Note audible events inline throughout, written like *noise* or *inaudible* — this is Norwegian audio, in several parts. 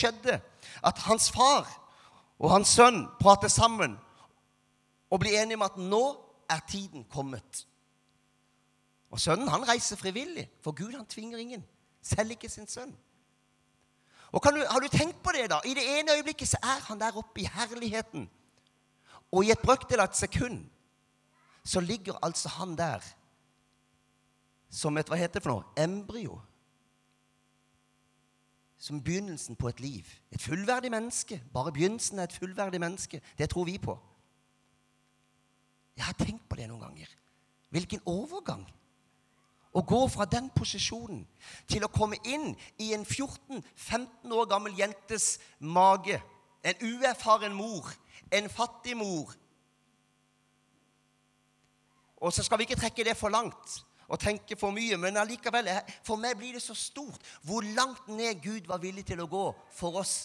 skjedde, at hans far og hans sønn prater sammen og blir enige om at nå er tiden kommet. Og sønnen han reiser frivillig, for Gud han tvinger ingen. Selv ikke sin sønn. Og du, Har du tenkt på det, da? I det ene øyeblikket så er han der oppe i herligheten. Og i et brøkdel av et sekund så ligger altså han der som et Hva heter det for noe? Embryo. Som begynnelsen på et liv. Et fullverdig menneske. Bare begynnelsen er et fullverdig menneske. Det tror vi på. Jeg har tenkt på det noen ganger. Hvilken overgang. Å gå fra den posisjonen til å komme inn i en 14-15 år gammel jentes mage. En uerfaren mor. En fattig mor. Og så skal vi ikke trekke det for langt og tenke for mye, men allikevel, for meg blir det så stort hvor langt ned Gud var villig til å gå for oss.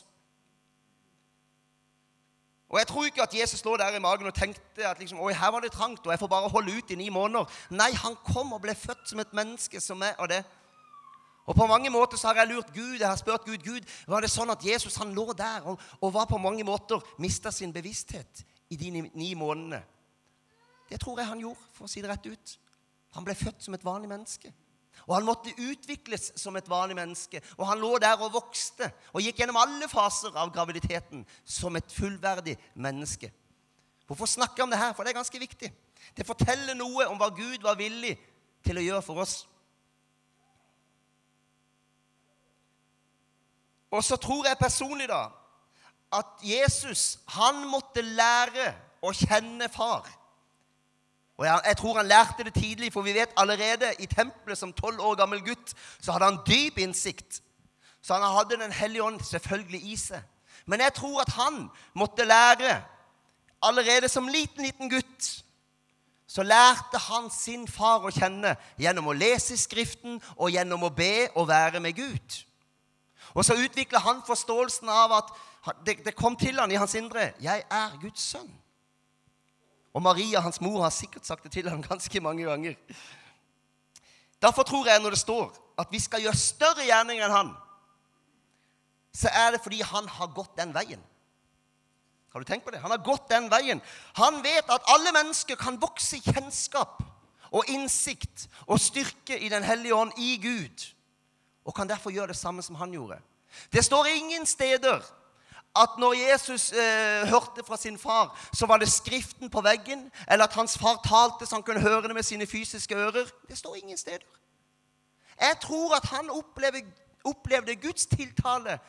Og Jeg tror ikke at Jesus lå der i magen og tenkte at liksom, Oi, her var det trangt, og jeg får bare holde ut i ni måneder. Nei, han kom og ble født som et menneske som meg og det. Og På mange måter så har jeg lurt Gud, jeg har spurt Gud Gud, var det sånn at Jesus han lå der og, og var på mange måter mista sin bevissthet i de ni, ni månedene? Det tror jeg han gjorde, for å si det rett ut. Han ble født som et vanlig menneske. Og han måtte utvikles som et vanlig menneske. Og han lå der og vokste og gikk gjennom alle faser av graviditeten som et fullverdig menneske. Hvorfor snakker jeg om det her? For det er ganske viktig. Det forteller noe om hva Gud var villig til å gjøre for oss. Og så tror jeg personlig da at Jesus han måtte lære å kjenne far. Og jeg, jeg, tror han lærte det tidlig, for vi vet allerede i tempelet som tolv år gammel gutt så hadde han dyp innsikt. Så han hadde Den hellige ånd selvfølgelig i seg. Men jeg tror at han måtte lære allerede som liten, liten gutt. Så lærte han sin far å kjenne gjennom å lese Skriften og gjennom å be og være med Gud. Og så utvikla han forståelsen av at det, det kom til han i hans indre 'Jeg er Guds sønn'. Og Maria, hans mor, har sikkert sagt det til ham ganske mange ganger. Derfor tror jeg når det står at vi skal gjøre større gjerninger enn han, så er det fordi han har gått den veien. Har du tenkt på det? Han har gått den veien. Han vet at alle mennesker kan vokse i kjennskap og innsikt og styrke i Den hellige ånd, i Gud, og kan derfor gjøre det samme som han gjorde. Det står ingen steder at når Jesus eh, hørte fra sin far, så var det Skriften på veggen, eller at hans far talte så han kunne høre det med sine fysiske ører. Det står ingen steder. Jeg tror at han opplevde, opplevde Guds tiltale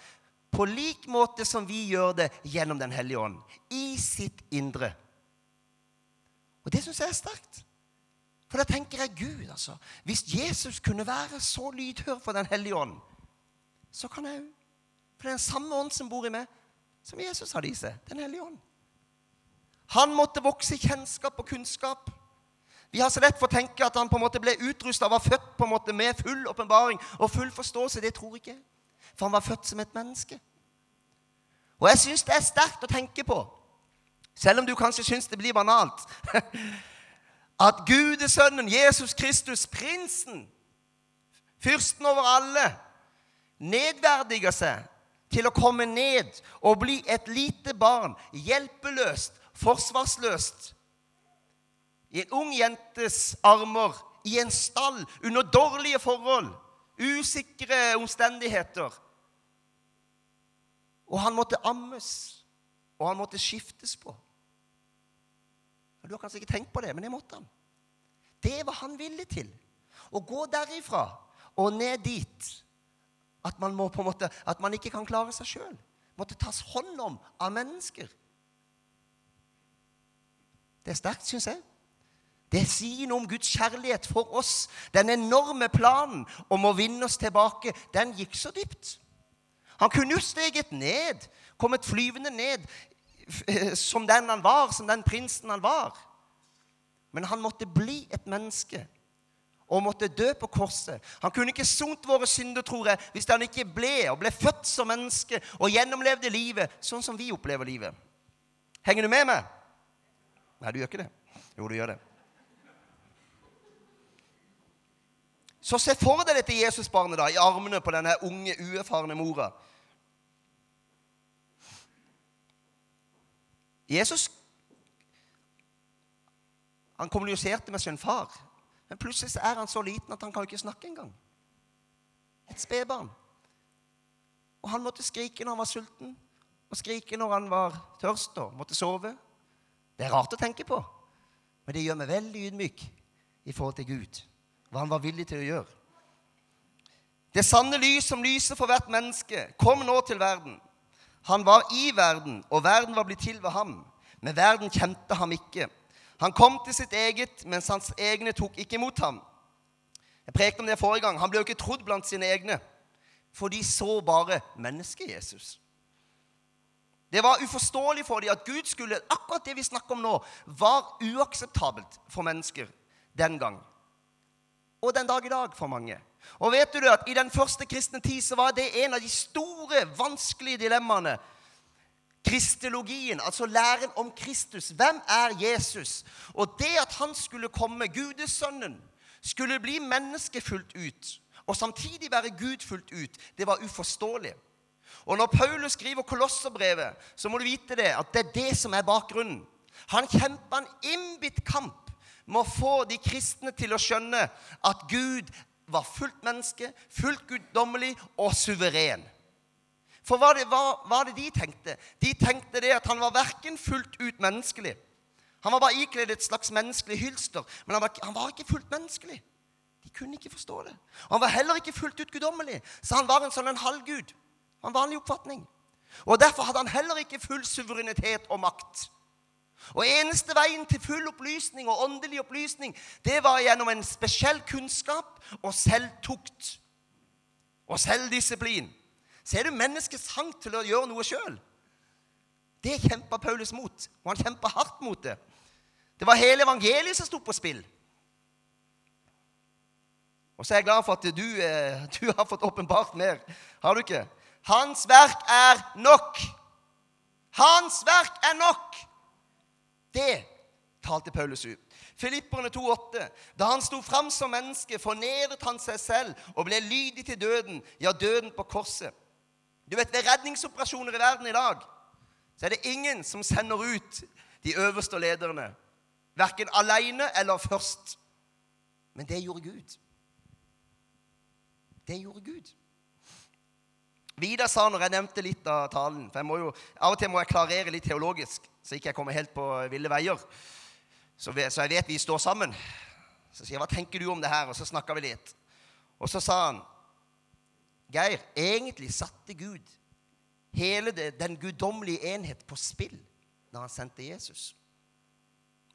på lik måte som vi gjør det gjennom Den hellige ånd. I sitt indre. Og det syns jeg er sterkt. For da tenker jeg Gud, altså. Hvis Jesus kunne være så lydhør for Den hellige ånd, så kan jeg òg. For det er den samme ånd som bor i meg, som Jesus hadde i seg. Den hellige ånd. Han måtte vokse i kjennskap og kunnskap. Vi har så lett for å tenke at han på en måte ble utrusta og var født på en måte med full åpenbaring og full forståelse. Det tror jeg ikke. For han var født som et menneske. Og jeg syns det er sterkt å tenke på, selv om du kanskje syns det blir banalt, *laughs* at Gudesønnen Jesus Kristus, prinsen, fyrsten over alle, nedverdiger seg til å komme ned og bli et lite barn, hjelpeløst, forsvarsløst, i en ung jentes armer, i en stall, under dårlige forhold, usikre omstendigheter. Og han måtte ammes, og han måtte skiftes på. Du har kanskje ikke tenkt på det, men det måtte han. Det var han villig til. Å gå derifra og ned dit at man, må på en måte, at man ikke kan klare seg sjøl. Måtte tas hånd om av mennesker. Det er sterkt, syns jeg. Det sier noe om Guds kjærlighet for oss. Den enorme planen om å vinne oss tilbake, den gikk så dypt. Han kunne jo steget ned, kommet flyvende ned som den han var, som den prinsen han var. Men han måtte bli et menneske og måtte dø på korset. Han kunne ikke sont våre synder, tror jeg, hvis han ikke ble og ble født som menneske og gjennomlevde livet sånn som vi opplever livet. Henger du med meg? Nei, du gjør ikke det. Jo, du gjør det. Så se for deg dette Jesusbarnet da, i armene på denne unge, uerfarne mora. Jesus han kommuniserte med sin far men plutselig er han så liten at han kan ikke snakke engang. Et spedbarn. Og han måtte skrike når han var sulten, og skrike når han var tørst og måtte sove. Det er rart å tenke på, men det gjør meg veldig ydmyk i forhold til Gud. Hva han var villig til å gjøre. Det sanne lys som lyser for hvert menneske, kom nå til verden. Han var i verden, og verden var blitt til ved ham. Men verden kjente ham ikke. Han kom til sitt eget, mens hans egne tok ikke imot ham. Jeg prekte om det forrige gang. Han ble jo ikke trodd blant sine egne, for de så bare menneske-Jesus. Det var uforståelig for dem at Gud skulle Akkurat det vi snakker om nå, var uakseptabelt for mennesker den gang. Og den dag i dag for mange. Og vet du at I den første kristne tid så var det en av de store, vanskelige dilemmaene. Kristelogien, altså læren om Kristus. Hvem er Jesus? Og det at han skulle komme, Gudesønnen, skulle bli menneske fullt ut, og samtidig være Gud fullt ut, det var uforståelig. Og når Paulus skriver Kolosserbrevet, så må du vite det, at det er det som er bakgrunnen. Han kjempa en innbitt kamp med å få de kristne til å skjønne at Gud var fullt menneske, fullt guddommelig og suveren. For hva, var det de tenkte? De tenkte det at han var verken fullt ut menneskelig. Han var bare ikledd et slags menneskelig hylster, men han var, han var, ikke fullt menneskelig. De kunne ikke forstå det. Og han var heller ikke fullt ut guddommelig, så han var en sånn en halvgud. En vanlig oppfatning. Og Derfor hadde han heller ikke full suverenitet og makt. Og Eneste veien til full opplysning og åndelig opplysning det var gjennom en spesiell kunnskap og selvtukt og selvdisiplin. Ser du menneskets hang til å gjøre noe sjøl? Det kjempa Paulus mot, og han kjempa hardt mot det. Det var hele evangeliet som sto på spill. Og så er jeg glad for at du, eh, *laughs* du har fått åpenbart mer. Har du ikke? Hans verk er nok. Hans verk er nok. Det talte Paulus ut. Filipperne 2,8. Da han sto fram som menneske, fornedret han seg selv og ble lydig til døden, ja, døden på korset. Du vet, Ved redningsoperasjoner i verden i dag så er det ingen som sender ut de øverste lederne. Verken alene eller først. Men det gjorde Gud. Det gjorde Gud. Vidar sa når jeg nevnte litt av talen for jeg må jo, Av og til må jeg klarere litt teologisk, så ikke jeg kommer helt på ville veier. Så, så jeg vet vi står sammen. Så sier jeg, 'Hva tenker du om det her?' Og så snakka vi litt. Og så sa han Geir, egentlig satte Gud hele det, den guddommelige enhet på spill da han sendte Jesus.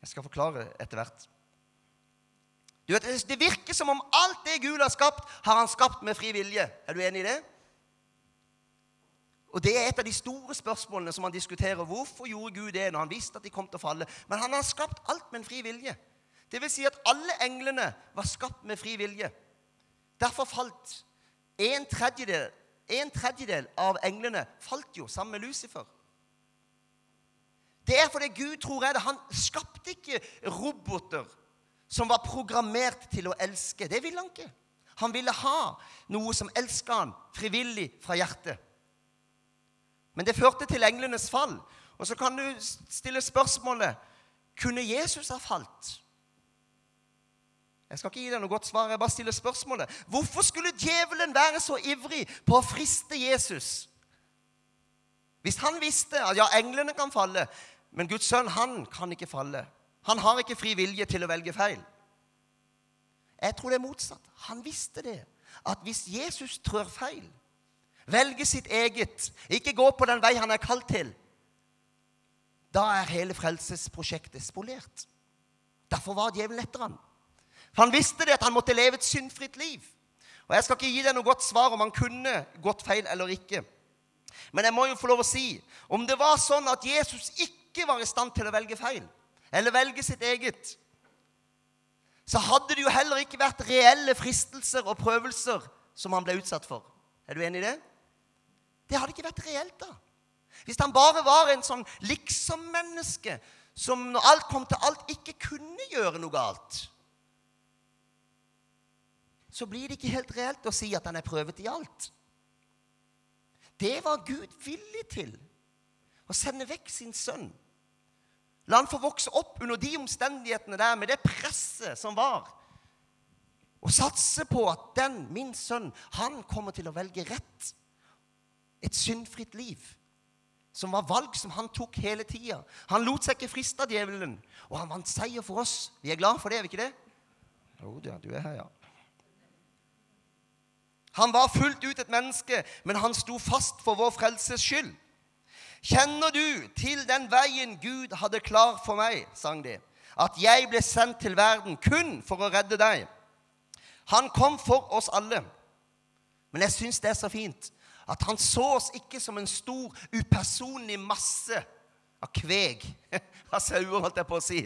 Jeg skal forklare etter hvert. Du vet, Det virker som om alt det Gud har skapt, har han skapt med fri vilje. Er du enig i det? Og Det er et av de store spørsmålene som man diskuterer. Hvorfor gjorde Gud det når han visste at de kom til å falle? Men han har skapt alt med en fri vilje. Det vil si at alle englene var skapt med fri vilje. Derfor falt en tredjedel en tredjedel av englene falt jo sammen med Lucifer. Det er fordi Gud tror jeg det. Han skapte ikke roboter som var programmert til å elske. Det ville han ikke. Han ville ha noe som elska han frivillig fra hjertet. Men det førte til englenes fall. Og så kan du stille spørsmålet kunne Jesus ha falt? Jeg skal ikke gi deg noe godt svar. Jeg bare stiller spørsmålet. Hvorfor skulle djevelen være så ivrig på å friste Jesus? Hvis han visste at ja, englene kan falle, men Guds sønn han kan ikke falle. Han har ikke fri vilje til å velge feil. Jeg tror det er motsatt. Han visste det. At hvis Jesus trør feil, velger sitt eget, ikke går på den vei han er kalt til, da er hele frelsesprosjektet spolert. Derfor var djevelen etter han. For han visste det at han måtte leve et syndfritt liv. Og Jeg skal ikke gi deg noe godt svar om han kunne gått feil eller ikke. Men jeg må jo få lov å si om det var sånn at Jesus ikke var i stand til å velge feil, eller velge sitt eget, så hadde det jo heller ikke vært reelle fristelser og prøvelser som han ble utsatt for. Er du enig i det? Det hadde ikke vært reelt, da. Hvis han bare var en sånn liksom-menneske som når alt kom til alt, ikke kunne gjøre noe galt så blir det ikke helt reelt å si at han er prøvet i alt. Det var Gud villig til. Å sende vekk sin sønn La han få vokse opp under de omstendighetene der, med det presset som var. Og satse på at den, min sønn, han kommer til å velge rett. Et syndfritt liv. Som var valg som han tok hele tida. Han lot seg ikke friste av djevelen. Og han vant seier for oss. Vi er glad for det, er vi ikke det? Jo, du er her, ja. Han var fullt ut et menneske, men han sto fast for vår frelses skyld. Kjenner du til den veien Gud hadde klar for meg, sang de, at jeg ble sendt til verden kun for å redde deg? Han kom for oss alle. Men jeg syns det er så fint at han så oss ikke som en stor, upersonlig masse av kveg, *laughs* av sauer, holdt jeg på å si.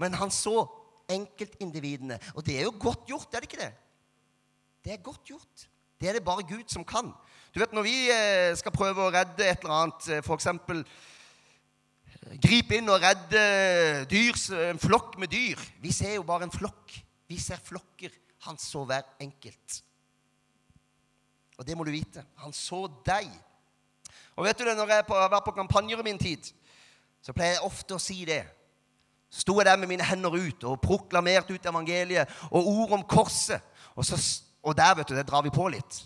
Men han så enkeltindividene. Og det er jo godt gjort, er det ikke det? Det er godt gjort. Det er det bare Gud som kan. Du vet, Når vi eh, skal prøve å redde et eller annet, eh, f.eks. Eh, gripe inn og redde dyr, en flokk med dyr Vi ser jo bare en flokk. Vi ser flokker. Han så hver enkelt. Og det må du vite. Han så deg. Og vet du det, Når jeg har vært på kampanjer i min tid, så pleier jeg ofte å si det. Sto jeg der med mine hender ut og proklamerte ut evangeliet og ord om korset. Og så og der, vet du, det drar vi på litt.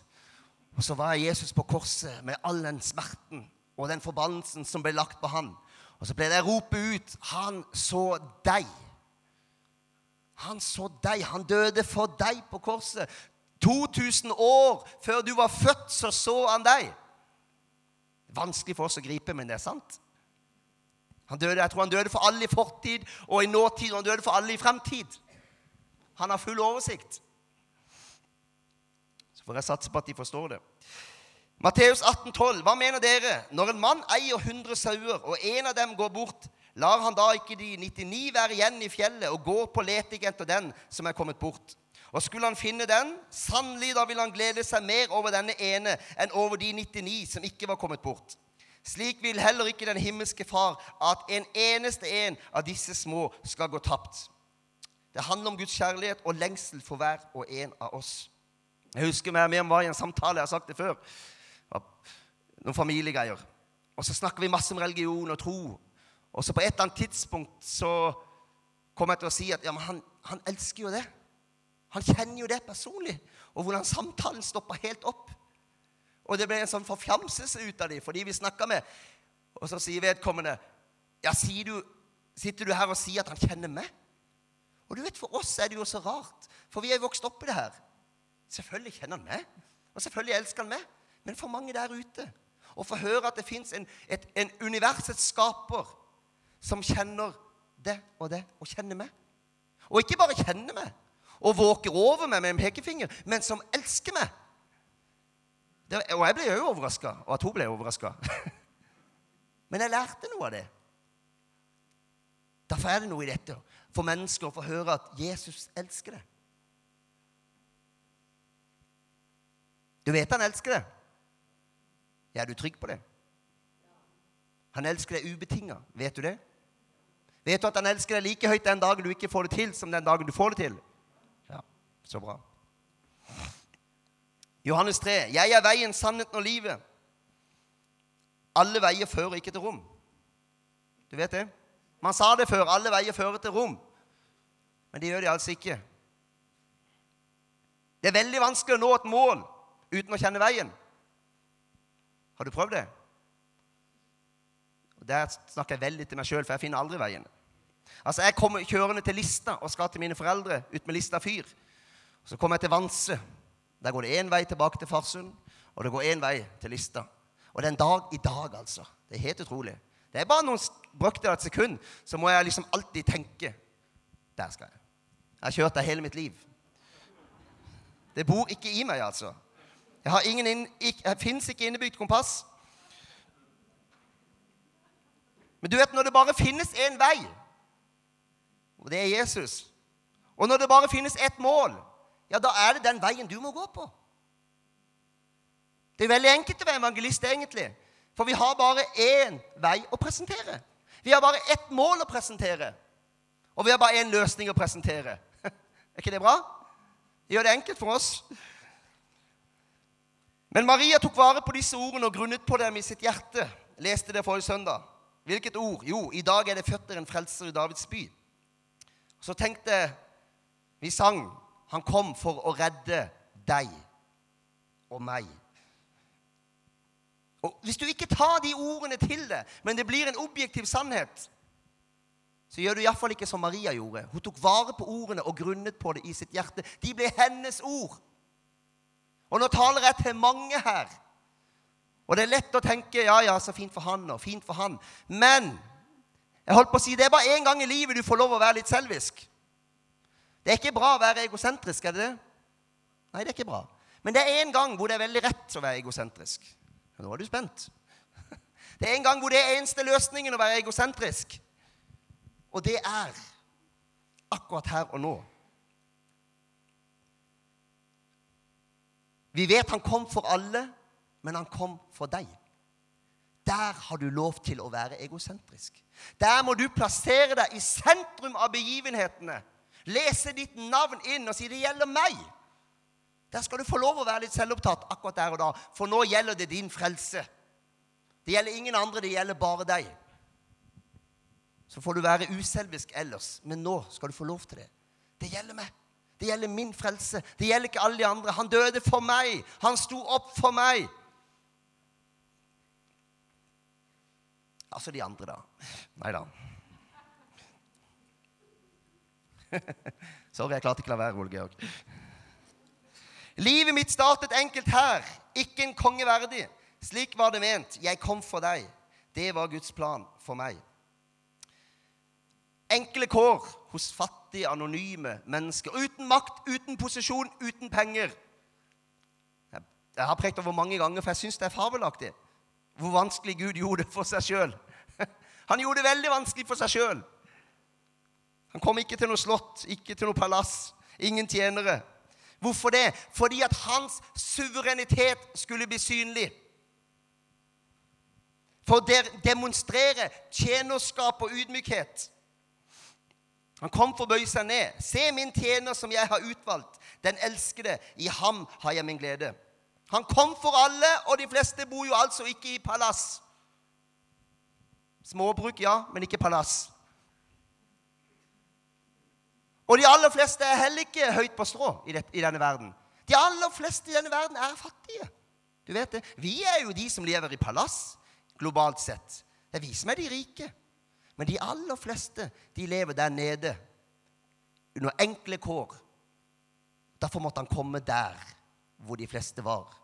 Og så var Jesus på korset med all den smerten og den forbannelsen som ble lagt på han. Og så ble det ropet ut Han så deg. Han så deg. Han døde for deg på korset. 2000 år før du var født, så så han deg. Vanskelig for oss å gripe, men det er sant. Han døde, jeg tror han døde for alle i fortid og i nåtid, og han døde for alle i fremtid. Han har full oversikt. For jeg satser på at de forstår det. Matteus 18, 12. Hva mener dere? Når en mann eier 100 sauer, og en av dem går bort, lar han da ikke de 99 være igjen i fjellet og gå på leting etter den som er kommet bort? Og skulle han finne den, sannelig da vil han glede seg mer over denne ene enn over de 99 som ikke var kommet bort. Slik vil heller ikke den himmelske Far at en eneste en av disse små skal gå tapt. Det handler om Guds kjærlighet og lengsel for hver og en av oss. Jeg husker vi var i en samtale, jeg har sagt det før. Noen familiegreier. Og så snakker vi masse om religion og tro. Og så på et eller annet tidspunkt så kommer jeg til å si at ja, men han, han elsker jo det. Han kjenner jo det personlig. Og hvordan samtalen stoppa helt opp. Og det ble en sånn forfjamselse ut av dem fordi vi snakka med Og så sier vedkommende Ja, sier du, sitter du her og sier at han kjenner meg? Og du vet, For oss er det jo så rart, for vi er jo vokst opp i det her. Selvfølgelig kjenner han meg, og selvfølgelig elsker han meg. Men for mange der ute å få høre at det fins en, en universets skaper som kjenner det og det, og kjenner meg. Og ikke bare kjenner meg og våker over meg med en pekefinger, men som elsker meg. Det, og jeg ble òg overraska, og at hun ble overraska. *laughs* men jeg lærte noe av det. Derfor er det noe i dette for mennesker å få høre at Jesus elsker deg. Du vet han elsker det. Ja, er du trygg på det? Han elsker deg ubetinga. Vet du det? Vet du at han elsker deg like høyt den dagen du ikke får det til, som den dagen du får det til? Ja, så bra. Johannes 3. Jeg er veien, sannheten og livet. Alle veier fører ikke til rom. Du vet det? Man sa det før. Alle veier fører til rom. Men det gjør de altså ikke. Det er veldig vanskelig å nå et mål uten å kjenne veien. Har du prøvd det? Og Der snakker jeg veldig til meg sjøl, for jeg finner aldri veien. Altså, Jeg kommer kjørende til Lista og skal til mine foreldre ut med Lista fyr. Så kommer jeg til Vanse. Der går det én vei tilbake til Farsund, og det går én vei til Lista. Og det er en dag i dag, altså. Det er helt utrolig. Det er bare noen brøkdeler av et sekund, så må jeg liksom alltid tenke Der skal jeg. Jeg har kjørt der hele mitt liv. Det bor ikke i meg, altså. Jeg, har ingen fins ikke innebygd kompass. Men du vet, når det bare finnes én vei, og det er Jesus Og når det bare finnes ett mål, ja, da er det den veien du må gå på. Det er veldig enkelt å være evangelist, egentlig. For vi har bare én vei å presentere. Vi har bare ett mål å presentere. Og vi har bare én løsning å presentere. *laughs* Er ikke det bra? Det gjør det enkelt for oss. Men Maria tok vare på disse ordene og grunnet på dem i sitt hjerte. Leste det forrige søndag. Hvilket ord? Jo, i dag er det født en frelser i Davids by. Så tenkte vi sang Han kom for å redde deg og meg. Og Hvis du ikke tar de ordene til deg, men det blir en objektiv sannhet, så gjør du iallfall ikke som Maria gjorde. Hun tok vare på ordene og grunnet på det i sitt hjerte. De ble hennes ord. Og nå taler jeg til mange her. Og det er lett å tenke ja, ja, så fint for han og fint for han. Men jeg holdt på å si, det er bare én gang i livet du får lov å være litt selvisk. Det er ikke bra å være egosentrisk, er det det? Nei, det er ikke bra. Men det er én gang hvor det er veldig rett å være egosentrisk. Nå er du spent. *laughs* Det er en gang hvor det er eneste løsningen å være egosentrisk. Og det er akkurat her og nå. Vi vet han kom for alle, men han kom for deg. Der har du lov til å være egosentrisk. Der må du plassere deg i sentrum av begivenhetene. Lese ditt navn inn og si 'det gjelder meg'. Der skal du få lov å være litt selvopptatt akkurat der og da, for nå gjelder det din frelse. Det gjelder ingen andre, det gjelder bare deg. Så får du være uselvisk ellers, men nå skal du få lov til det. Det gjelder meg. Det gjelder min frelse. Det gjelder ikke alle de andre. Han døde for meg. Han sto opp for meg. Altså de andre, da. Nei da. *laughs* Sorry, jeg klarte ikke å la være, Ole Georg. Livet mitt startet enkelt her, ikke en konge verdig. Slik var det ment. Jeg kom for deg. Det var Guds plan for meg. Enkle kår hos fattige, anonyme mennesker. Uten makt, uten posisjon, uten penger. Jeg har prekt over mange ganger, for jeg syns det er fabelaktig hvor vanskelig Gud gjorde det for seg sjøl. *laughs* Han gjorde det veldig vanskelig for seg sjøl. Han kom ikke til noe slott, ikke til noe palass, ingen tjenere. Hvorfor det? Fordi at hans suverenitet skulle bli synlig. For å demonstrere tjenerskap og ydmykhet. Han kom for å bøye seg ned. Se min tjener som jeg har utvalgt, den elskede. I ham har jeg min glede. Han kom for alle, og de fleste bor jo altså ikke i palass. Småbruk, ja, men ikke palass. Og de aller fleste er heller ikke høyt på strå i, i, denne verden. De aller fleste i denne verden er fattige. Du vet det. Vi er jo de som lever i palass, globalt sett. Det er vi som er de rike. Men de aller fleste de lever der nede under enkle kår. Derfor måtte han komme der hvor de fleste var.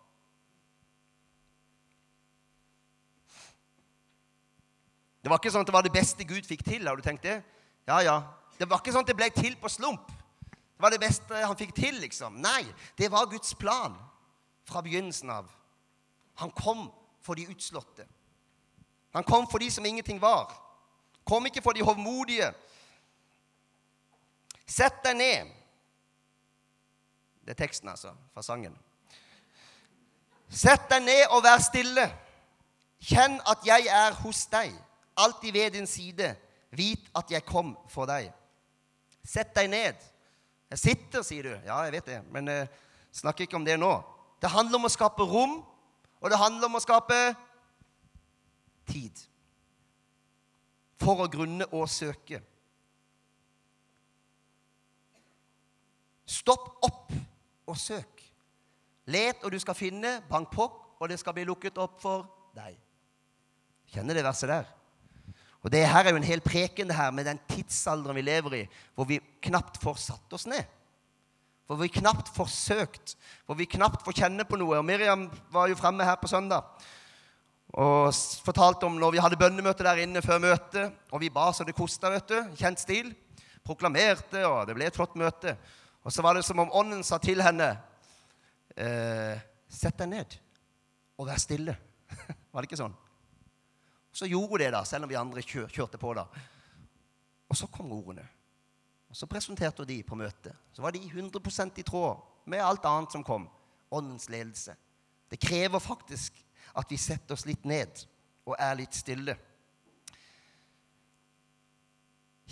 Det var ikke sånn at det var det beste Gud fikk til. Har du tenkt det? Ja, ja. Det var ikke sånn at det ble til på slump. Det var det beste han fikk til, liksom. Nei, det var Guds plan fra begynnelsen av. Han kom for de utslåtte. Han kom for de som ingenting var. Kom ikke for de hovmodige. Sett deg ned. Det er teksten, altså, fra sangen. Sett deg ned og vær stille. Kjenn at jeg er hos deg, alltid ved din side. Vit at jeg kom for deg. Sett deg ned. Jeg sitter, sier du. Ja, jeg vet det, men eh, snakker ikke om det nå. Det handler om å skape rom, og det handler om å skape tid for å grunne og søke. Stopp opp og søk. Let, og du skal finne. Bank på, og det skal bli lukket opp for deg. Kjenner det verset der? Og Det her er jo en hel preken det her med den tidsalderen vi lever i, hvor vi knapt får satt oss ned. Hvor vi knapt får søkt, hvor vi knapt får kjenne på noe. Og Miriam var jo fremme her på søndag og fortalte om når vi hadde bønnemøte der inne før møtet. Og vi ba så det kosta, vet du. Kjent stil. Proklamerte, og det ble et flott møte. Og så var det som om Ånden sa til henne eh, Sett deg ned og vær stille. *laughs* var det ikke sånn? Så gjorde hun det, da, selv om vi andre kjør, kjørte på. da. Og så kom ordene. Og Så presenterte hun de på møtet. Så var de 100% i tråd med alt annet som kom. Åndens ledelse. Det krever faktisk at vi setter oss litt ned og er litt stille.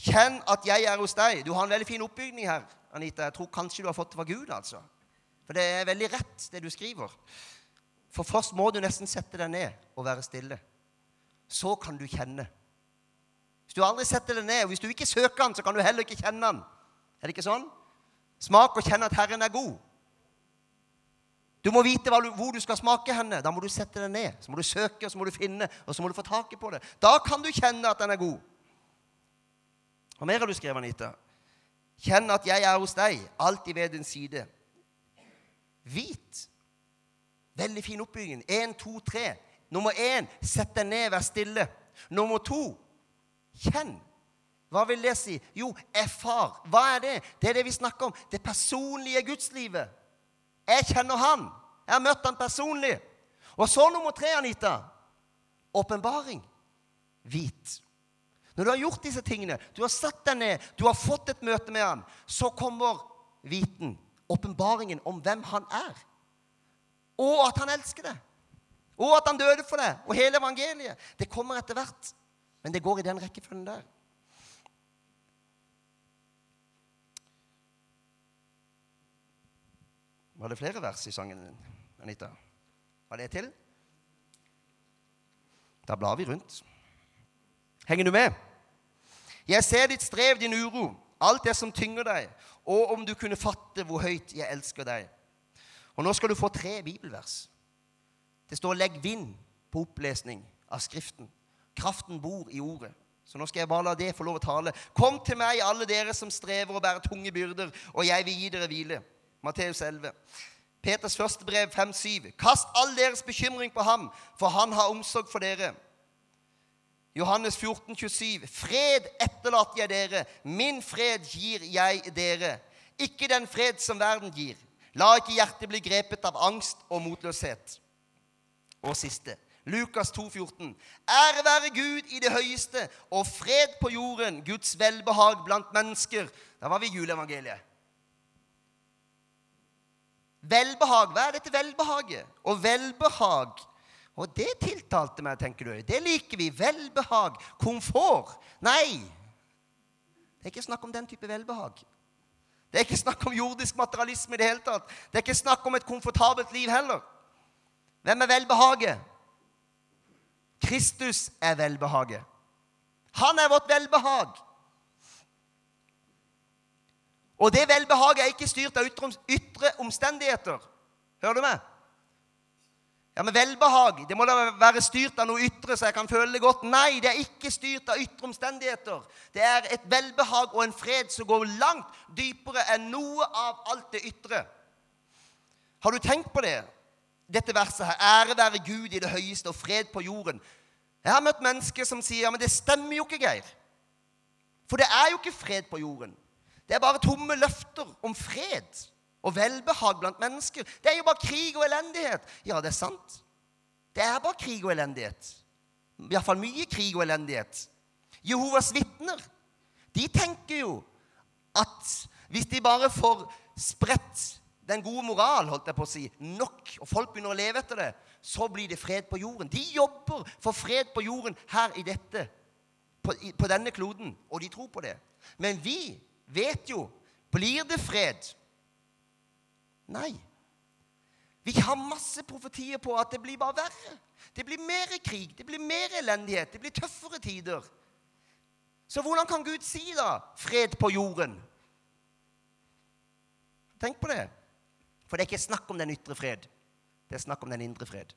Kjenn at jeg er hos deg. Du har en veldig fin oppbygning her, Anita. Jeg tror kanskje du har fått det fra Gud, altså. For det er veldig rett, det du skriver. For først må du nesten sette deg ned og være stille. Så kan du kjenne Hvis du aldri setter deg ned, og hvis du ikke søker han, så kan du heller ikke kjenne han. Er det ikke sånn? Smak og kjenn at Herren er god. Du må vite hvor du skal smake henne. Da må du sette den ned. Så må du søke, og så må du finne, og så må du få taket på det. Da kan du kjenne at den er god. Hva mer har du skrevet, Anita? Kjenn at jeg er hos deg, alltid ved din side. Hvit. Veldig fin oppbygging. Én, to, tre. Nummer én sett deg ned, vær stille. Nummer to kjenn. Hva vil det si? Jo, erfar. Hva er det? Det er det vi snakker om. Det personlige gudslivet. Jeg kjenner han. Jeg har møtt han personlig. Og så nummer tre, Anita. Åpenbaring. Hvit. Når du har gjort disse tingene, du har satt deg ned, du har fått et møte med han, så kommer viten, åpenbaringen om hvem han er. Og at han elsker deg. Og at han døde for deg. Og hele evangeliet. Det kommer etter hvert. Men det går i den rekkefølgen der. Var det flere vers i sangen din, Anita? Var det til? Da blar vi rundt. Henger du med? Jeg ser ditt strev, din uro, alt det som tynger deg, og om du kunne fatte hvor høyt jeg elsker deg. Og nå skal du få tre bibelvers. Det står 'legg vind' på opplesning av Skriften. Kraften bor i ordet. Så nå skal jeg bare la det få lov å tale. Kom til meg, alle dere som strever og bærer tunge byrder, og jeg vil gi dere hvile. Matteus 11. Peters første brev 5-7. Kast all deres bekymring på ham, for han har omsorg for dere. Johannes 14, 27. Fred etterlater jeg dere, min fred gir jeg dere. Ikke den fred som verden gir. La ikke hjertet bli grepet av angst og motløshet. Og siste. Lukas 2, 14. Ære være Gud i det høyeste og fred på jorden, Guds velbehag blant mennesker. Da var vi i juleevangeliet. Velbehag. Hva er dette velbehaget? Og velbehag Og det tiltalte meg, tenker du. Det liker vi. Velbehag. Komfort. Nei. Det er ikke snakk om den type velbehag. Det er ikke snakk om jordisk materialisme i det hele tatt. Det er ikke snakk om et komfortabelt liv heller. Hvem er velbehaget? Kristus er velbehaget. Han er vårt velbehag. Og det velbehaget er ikke styrt av ytre, omstendigheter. Hører du meg? Ja, men Velbehag det må da være styrt av noe ytre, så jeg kan føle det godt. Nei, det er ikke styrt av ytre omstendigheter. Det er et velbehag og en fred som går langt dypere enn noe av alt det ytre. Har du tenkt på det? Dette verset her. Ære være Gud i det høyeste og fred på jorden. Jeg har møtt mennesker som sier ja, men det stemmer jo ikke, Geir. For det er jo ikke fred på jorden. Det er bare tomme løfter om fred og velbehag blant mennesker. Det er jo bare krig og elendighet. Ja, det er sant. Det er bare krig og elendighet. Iallfall mye krig og elendighet. Jehovas vitner, de tenker jo at hvis de bare får spredt den gode moral, holdt jeg på å si, nok, og folk begynner å leve etter det, så blir det fred på jorden. De jobber for fred på jorden her i dette, på, på denne kloden, og de tror på det. Men vi vet jo Blir det fred? Nei. Vi har masse profetier på at det blir bare verre. Det blir mer krig, det blir mer elendighet, det blir tøffere tider. Så hvordan kan Gud si da 'fred på jorden'? Tenk på det. For det er ikke snakk om den ytre fred. Det er snakk om den indre fred.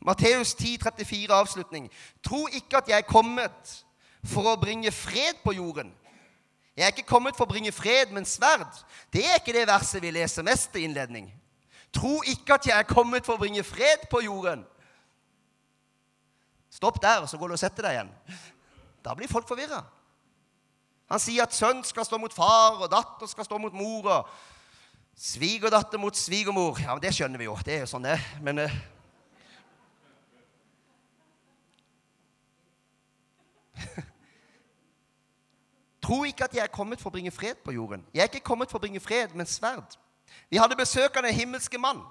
Matteus 10, 34, avslutning. Tro ikke at jeg er kommet for å bringe fred på jorden. Jeg er ikke kommet for å bringe fred, men sverd. Det er ikke det verset vi leser mest i innledning. Tro ikke at jeg er kommet for å bringe fred på jorden. Stopp der, og så går du og setter deg igjen. Da blir folk forvirra. Han sier at sønn skal stå mot far, og datter skal stå mot mor, og svigerdatter mot svigermor. Ja, Det skjønner vi jo. Det er jo sånn det Men uh, *laughs* Tro ikke at jeg er kommet for å bringe fred på jorden. Jeg er ikke kommet for å bringe fred, men sverd. Vi hadde besøk av den himmelske mann.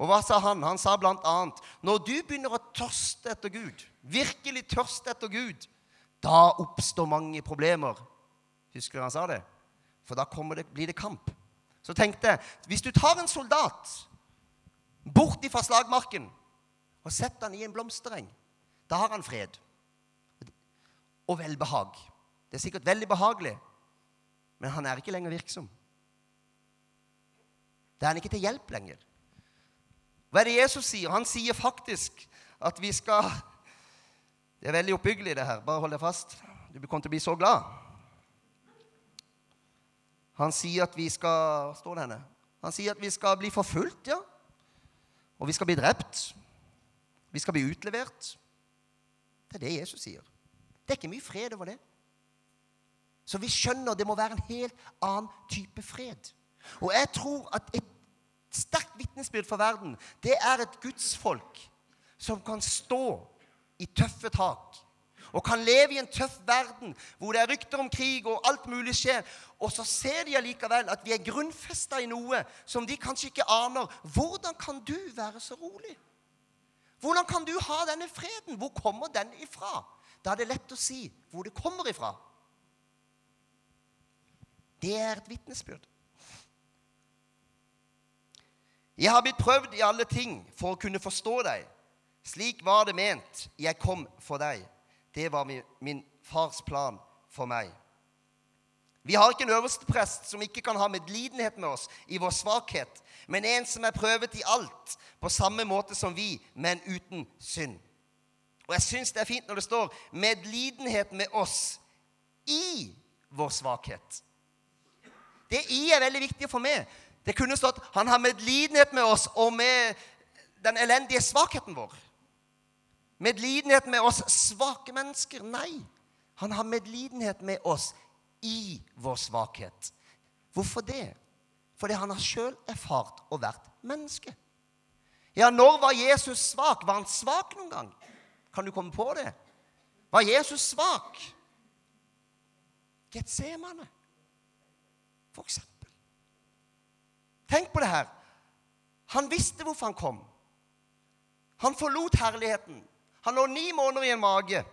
Og hva sa han? Han sa blant annet når du begynner å tørste etter Gud, virkelig tørste etter Gud, da oppstår mange problemer. Husker du han sa det? For da det, blir det kamp. Så tenkte jeg hvis du tar en soldat bort fra slagmarken og setter han i en blomstereng, da har han fred. og velbehag. Det er sikkert veldig behagelig, men han er ikke lenger virksom. Det er han ikke til hjelp lenger. Hva er det Jesus sier? Han sier faktisk at vi skal Det er veldig oppbyggelig, det her. Bare hold deg fast. Du kommer til å bli så glad. Han sier at vi skal står det henne? Han sier at vi skal bli forfulgt, ja. Og vi skal bli drept. Vi skal bli utlevert. Det er det Jesus sier. Det er ikke mye fred over det. Så vi skjønner det må være en helt annen type fred. Og jeg tror at et sterkt vitnesbyrd for verden, det er et gudsfolk som kan stå i tøffe tak. Og kan leve i en tøff verden hvor det er rykter om krig og alt mulig skjer. Og så ser de allikevel at vi er grunnfesta i noe som de kanskje ikke aner. Hvordan kan du være så rolig? Hvordan kan du ha denne freden? Hvor kommer den ifra? Da er det lett å si hvor det kommer ifra. Det er et vitnesbyrd. Jeg har blitt prøvd i alle ting for å kunne forstå deg. Slik var det ment. Jeg kom for deg. Det var min, min fars plan for meg. Vi har ikke en øverste prest som ikke kan ha medlidenhet med oss i vår svakhet, men en som er prøvet i alt, på samme måte som vi, men uten synd. Og jeg syns det er fint når det står 'medlidenhet med oss i vår svakhet'. Det i er veldig viktig for meg. Det kunne stått 'Han har medlidenhet med oss og med den elendige svakheten vår'. Medlidenhet med oss svake mennesker. Nei. Han har medlidenhet med oss i vår svakhet. Hvorfor det? Fordi han har sjøl erfart å vært menneske. Ja, når var Jesus svak? Var han svak noen gang? Kan du komme på det? Var Jesus svak? Getsemane, eksempel. Tenk på det her. Han visste hvorfor han kom. Han forlot herligheten. Han lå ni måneder i en mage.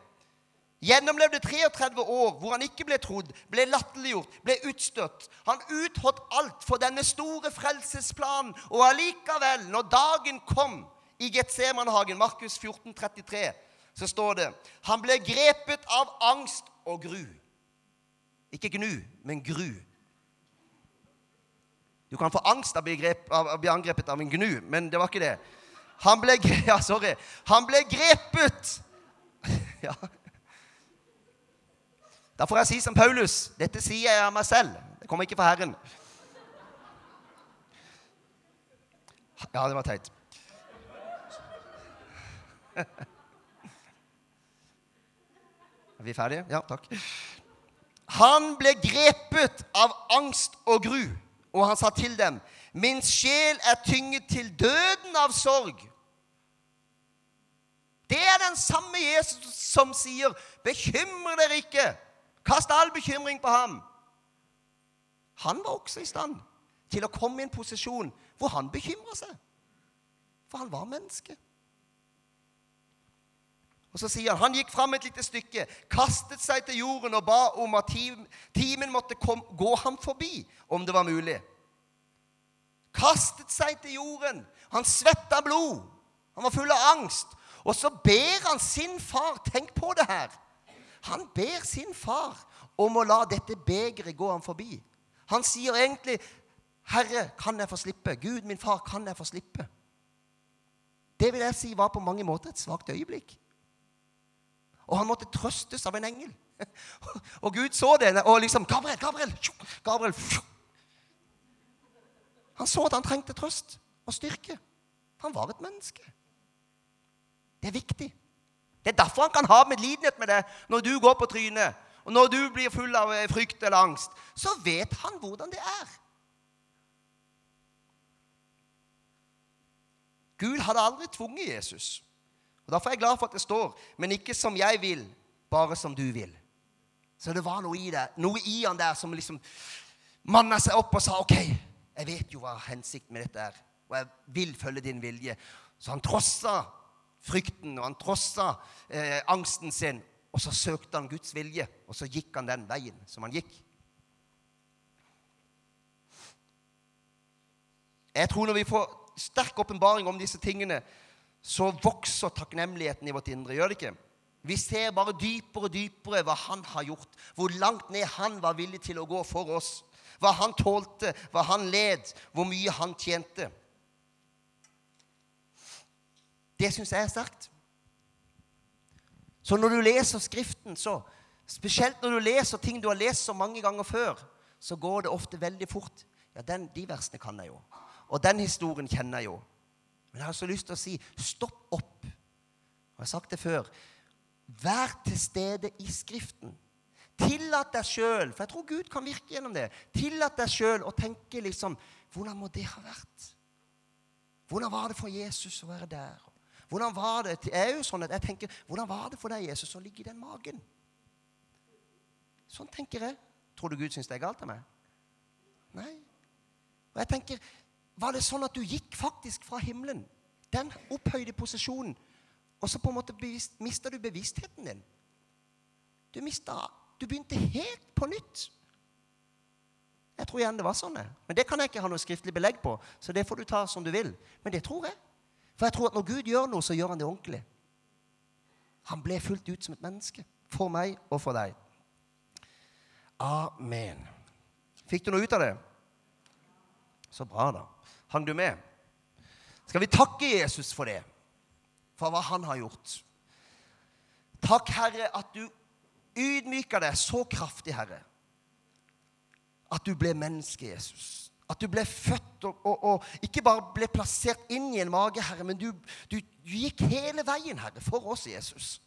Gjennomlevde 33 år hvor han ikke ble trodd, ble latterliggjort, ble utstøtt. Han utholdt alt for denne store frelsesplanen. Og allikevel, når dagen kom i Getsemanehagen, Markus 14, 33, så står det Han ble grepet av angst og gru. Ikke gnu, men gru. Du kan få angst av å bli angrepet av en gnu, men det var ikke det. Han ble, *laughs* ja, sorry. Han ble grepet. *laughs* Ja. Da får jeg si som Paulus dette sier jeg av meg selv. Det kommer ikke fra Herren. Ja, det var teit. *laughs* Er vi ferdige? Ja, takk. Han ble grepet av angst og gru, og han sa til dem Min sjel er tynget til døden av sorg. Det er den samme Jesus som sier, 'Bekymre dere ikke. Kast all bekymring på ham.' Han var også i stand til å komme i en posisjon hvor han bekymra seg. For han var menneske. Og så sier han han gikk fram et lite stykke, kastet seg til jorden og ba om at timen måtte kom, gå ham forbi, om det var mulig kastet seg til jorden. Han svetta blod. Han var full av angst. Og så ber han sin far Tenk på det her. Han ber sin far om å la dette begeret gå ham forbi. Han sier egentlig, 'Herre, kan jeg få slippe?' 'Gud, min far, kan jeg få slippe?' Det vil jeg si var på mange måter et svakt øyeblikk. Og han måtte trøstes av en engel. *laughs* Og Gud så det og liksom 'Gabriel, Gabriel!' Gabriel han så at han trengte trøst og styrke. Han var et menneske. Det er viktig. Det er derfor han kan ha medlidenhet med deg når du går på trynet, og når du blir full av eh, frykt eller angst. Så vet han hvordan det er. Gud hadde aldri tvunget Jesus. Og Derfor er jeg glad for at det står 'men ikke som jeg vil, bare som du vil'. Så det var noe i det, noe i han der som liksom manna seg opp og sa 'OK, jeg vet jo hva hensikten med dette er, og jeg vil følge din vilje. Så han trossa frykten, og han trossa eh, angsten sin. Og så søkte han Guds vilje, og så gikk han den veien som han gikk. Jeg tror når vi får sterk åpenbaring om disse tingene, så vokser takknemligheten i vårt indre. Gjør det ikke? Vi ser bare dypere og dypere hva han har gjort. Hvor langt ned han var villig til å gå for oss. Hva han tålte, hva han led, hvor mye han tjente. Det syns jeg er sterkt. Så når du leser Skriften, så Spesielt når du leser ting du har lest så mange ganger før, så går det ofte veldig fort. Ja, den, de versene kan jeg jo. Og den historien kjenner jeg jo. Men jeg har så lyst til å si stopp opp. Og jeg har sagt det før. Vær til stede i Skriften. Tillat deg sjøl, for jeg tror Gud kan virke gjennom det. Tillat deg sjøl å tenke liksom Hvordan må det ha vært? Hvordan var det for Jesus å være der? Hvordan var det Jeg er jo sånn at jeg tenker Hvordan var det for deg, Jesus, å ligge i den magen? Sånn tenker jeg. Tror du Gud syns det er galt av meg? Nei. Og jeg tenker Var det sånn at du gikk faktisk fra himmelen, den opphøyde posisjonen, og så på en måte mista du bevisstheten din? Du mista Du begynte helt på nytt. Jeg tror igjen det var sånn. Men det kan jeg ikke ha noe skriftlig belegg på, så det får du ta som du vil. Men det tror jeg. For jeg tror at når Gud gjør noe, så gjør han det ordentlig. Han ble fullt ut som et menneske. For meg og for deg. Amen. Fikk du noe ut av det? Så bra, da. Hang du med? Skal vi takke Jesus for det? For hva han har gjort. Takk, Herre, at du ydmyka deg så kraftig, Herre. At du ble menneske, Jesus. At du ble født og, og, og, ikke bare ble plassert inn i en mage, Herre, men du, du, du gikk hele veien, Herre, for oss, Jesus.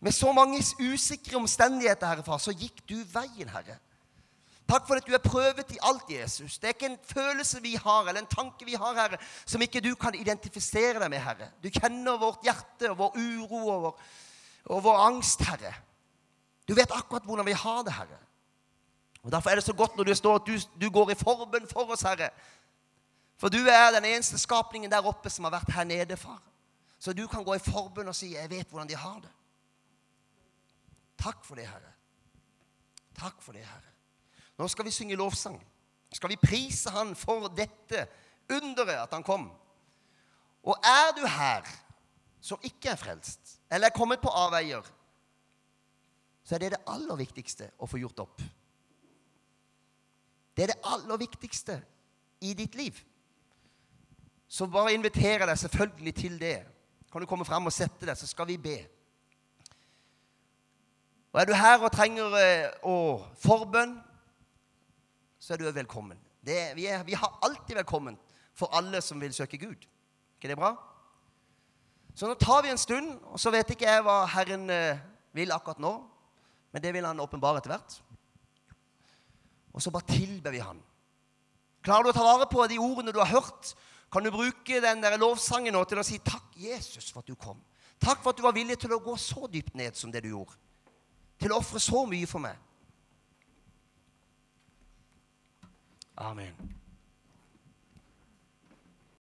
Med så mange usikre omstendigheter, Herre Far, så gikk du veien, Herre. Takk for at du er prøvet i alt, Jesus. Det er ikke en følelse vi har, eller en tanke vi har, Herre, som ikke du kan identifisere deg med, Herre. Du kjenner vårt hjerte og vår uro og vår, og vår angst, Herre. Du vet akkurat hvordan vi har det, Herre. Og Derfor er det så godt når det står at du, du går i forbønn for oss, Herre. For du er den eneste skapningen der oppe som har vært her nede, far. Så du kan gå i forbønn og si 'Jeg vet hvordan de har det'. Takk for det, Herre. Takk for det, Herre. Nå skal vi synge lovsang. Skal vi prise Han for dette underet at Han kom? Og er du her som ikke er frelst, eller er kommet på avveier, så er det det aller viktigste å få gjort opp. Det er det aller viktigste i ditt liv. Så bare inviterer deg selvfølgelig til det. Kan du komme fram og sette deg, så skal vi be. Og Er du her og trenger eh, å forbønn, så er du velkommen. Det, vi, er, vi har alltid velkommen for alle som vil søke Gud. ikke det bra? Så nå tar vi en stund, og så vet ikke jeg hva Herren eh, vil akkurat nå. Men det vil Han åpenbare etter hvert. Og så bare tilber vi Han. Klarer du å ta vare på de ordene du har hørt? Kan du bruke den der lovsangen nå til å si takk, Jesus, for at du kom? Takk for at du var villig til å gå så dypt ned som det du gjorde til å ofre så mye for meg. Amen.